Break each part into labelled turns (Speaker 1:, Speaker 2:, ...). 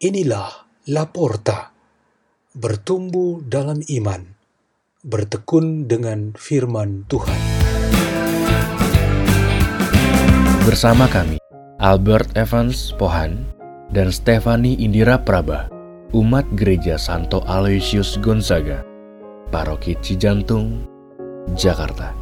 Speaker 1: Inilah Laporta, bertumbuh dalam iman, bertekun dengan firman Tuhan.
Speaker 2: Bersama kami, Albert Evans Pohan dan Stefani Indira Praba, umat Gereja Santo Aloysius Gonzaga, Paroki Cijantung, Jakarta.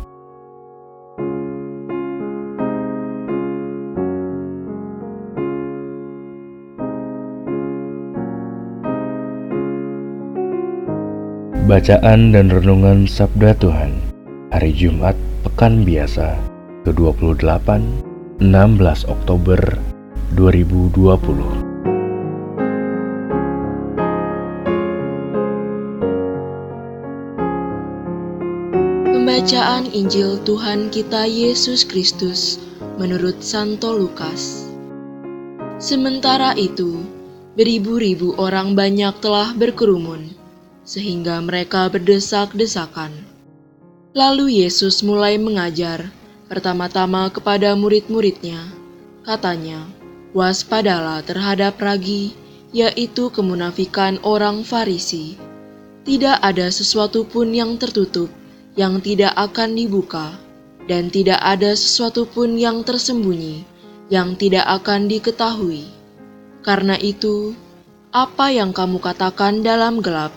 Speaker 2: Bacaan dan Renungan Sabda Tuhan. Hari Jumat Pekan Biasa ke-28 16 Oktober 2020
Speaker 3: Pembacaan Injil Tuhan kita Yesus Kristus menurut Santo Lukas. Sementara itu, beribu-ribu orang banyak telah berkerumun sehingga mereka berdesak-desakan. Lalu Yesus mulai mengajar, pertama-tama kepada murid-muridnya. Katanya, waspadalah terhadap ragi, yaitu kemunafikan orang Farisi. Tidak ada sesuatu pun yang tertutup, yang tidak akan dibuka, dan tidak ada sesuatu pun yang tersembunyi, yang tidak akan diketahui. Karena itu, apa yang kamu katakan dalam gelap,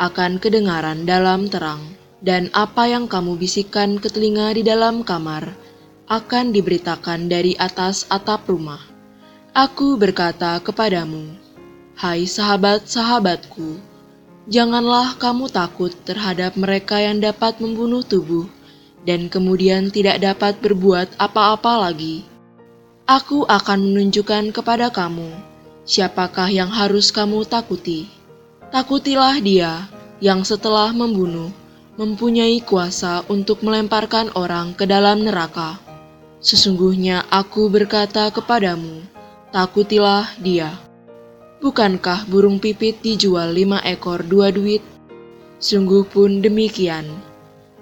Speaker 3: akan kedengaran dalam terang, dan apa yang kamu bisikkan ke telinga di dalam kamar akan diberitakan dari atas atap rumah. Aku berkata kepadamu, hai sahabat-sahabatku, janganlah kamu takut terhadap mereka yang dapat membunuh tubuh dan kemudian tidak dapat berbuat apa-apa lagi. Aku akan menunjukkan kepada kamu siapakah yang harus kamu takuti. Takutilah dia yang setelah membunuh mempunyai kuasa untuk melemparkan orang ke dalam neraka. Sesungguhnya aku berkata kepadamu, takutilah dia. Bukankah burung pipit dijual lima ekor dua duit? Sungguh pun demikian.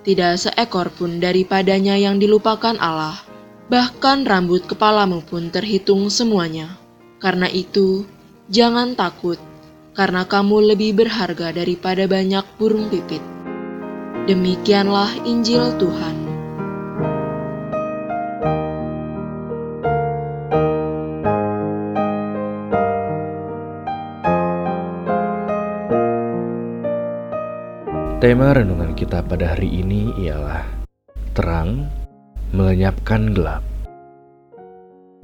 Speaker 3: Tidak seekor pun daripadanya yang dilupakan Allah, bahkan rambut kepalamu pun terhitung semuanya. Karena itu, jangan takut, karena kamu lebih berharga daripada banyak burung pipit. Demikianlah Injil Tuhan.
Speaker 2: Tema renungan kita pada hari ini ialah Terang melenyapkan gelap.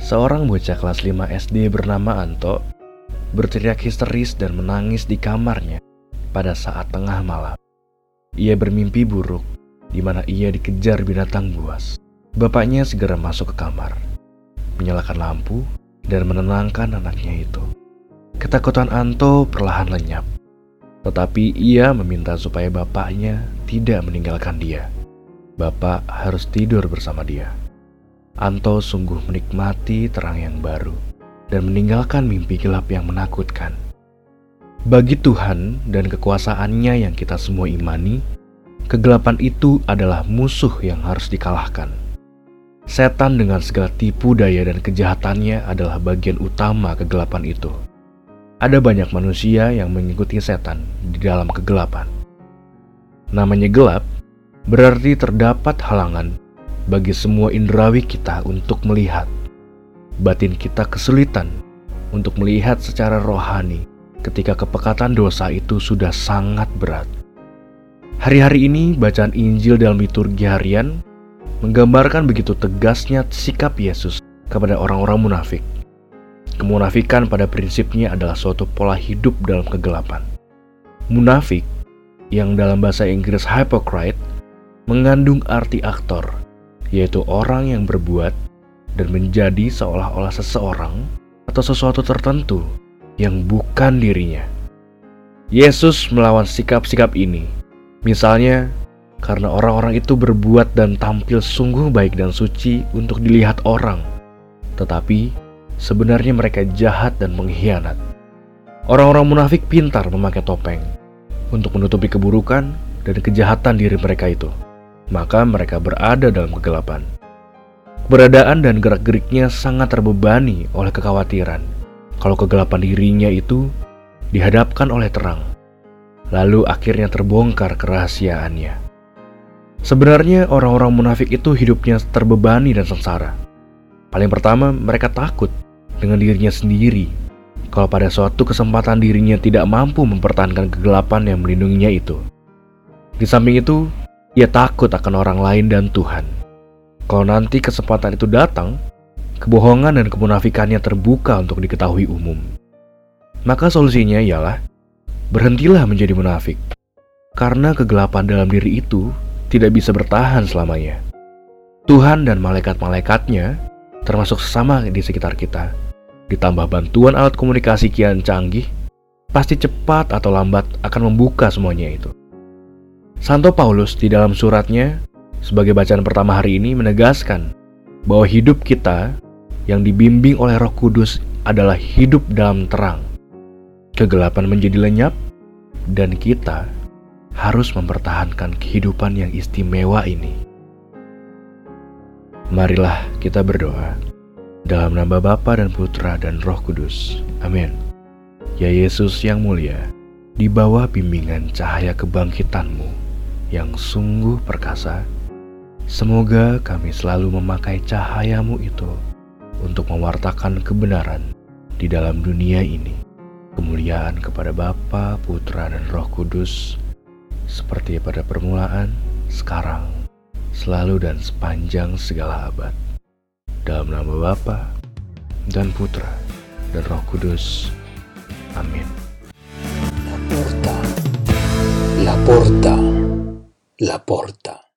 Speaker 2: Seorang bocah kelas 5 SD bernama Anto berteriak histeris dan menangis di kamarnya pada saat tengah malam. Ia bermimpi buruk, di mana ia dikejar binatang buas. Bapaknya segera masuk ke kamar, menyalakan lampu, dan menenangkan anaknya itu. Ketakutan Anto perlahan lenyap, tetapi ia meminta supaya bapaknya tidak meninggalkan dia. Bapak harus tidur bersama dia. Anto sungguh menikmati terang yang baru dan meninggalkan mimpi gelap yang menakutkan. Bagi Tuhan dan kekuasaannya yang kita semua imani, kegelapan itu adalah musuh yang harus dikalahkan. Setan dengan segala tipu daya dan kejahatannya adalah bagian utama kegelapan itu. Ada banyak manusia yang mengikuti setan di dalam kegelapan. Namanya gelap berarti terdapat halangan bagi semua indrawi kita untuk melihat batin kita kesulitan untuk melihat secara rohani ketika kepekatan dosa itu sudah sangat berat. Hari-hari ini bacaan Injil dalam liturgi harian menggambarkan begitu tegasnya sikap Yesus kepada orang-orang munafik. Kemunafikan pada prinsipnya adalah suatu pola hidup dalam kegelapan. Munafik yang dalam bahasa Inggris hypocrite mengandung arti aktor, yaitu orang yang berbuat dan menjadi seolah-olah seseorang atau sesuatu tertentu yang bukan dirinya. Yesus melawan sikap-sikap ini, misalnya karena orang-orang itu berbuat dan tampil sungguh baik dan suci untuk dilihat orang, tetapi sebenarnya mereka jahat dan mengkhianat. Orang-orang munafik pintar memakai topeng untuk menutupi keburukan dan kejahatan diri mereka itu, maka mereka berada dalam kegelapan. Keberadaan dan gerak-geriknya sangat terbebani oleh kekhawatiran, kalau kegelapan dirinya itu dihadapkan oleh terang, lalu akhirnya terbongkar kerahasiaannya. Sebenarnya orang-orang munafik itu hidupnya terbebani dan sengsara. Paling pertama, mereka takut dengan dirinya sendiri kalau pada suatu kesempatan dirinya tidak mampu mempertahankan kegelapan yang melindunginya itu. Di samping itu, ia takut akan orang lain dan Tuhan. Kalau nanti kesempatan itu datang, kebohongan dan kemunafikannya terbuka untuk diketahui umum. Maka solusinya ialah berhentilah menjadi munafik. Karena kegelapan dalam diri itu tidak bisa bertahan selamanya. Tuhan dan malaikat-malaikatnya, termasuk sesama di sekitar kita, ditambah bantuan alat komunikasi kian canggih, pasti cepat atau lambat akan membuka semuanya itu. Santo Paulus di dalam suratnya sebagai bacaan pertama hari ini menegaskan bahwa hidup kita yang dibimbing oleh Roh Kudus adalah hidup dalam terang. Kegelapan menjadi lenyap, dan kita harus mempertahankan kehidupan yang istimewa ini. Marilah kita berdoa dalam nama Bapa dan Putra dan Roh Kudus. Amin. Ya Yesus yang mulia, di bawah bimbingan cahaya kebangkitanmu yang sungguh perkasa, semoga kami selalu memakai cahayamu itu untuk mewartakan kebenaran di dalam dunia ini. Kemuliaan kepada Bapa, Putra, dan Roh Kudus, seperti pada permulaan, sekarang, selalu dan sepanjang segala abad. Dalam nama Bapa dan Putra dan Roh Kudus. Amin.
Speaker 1: La porta, la porta, la porta.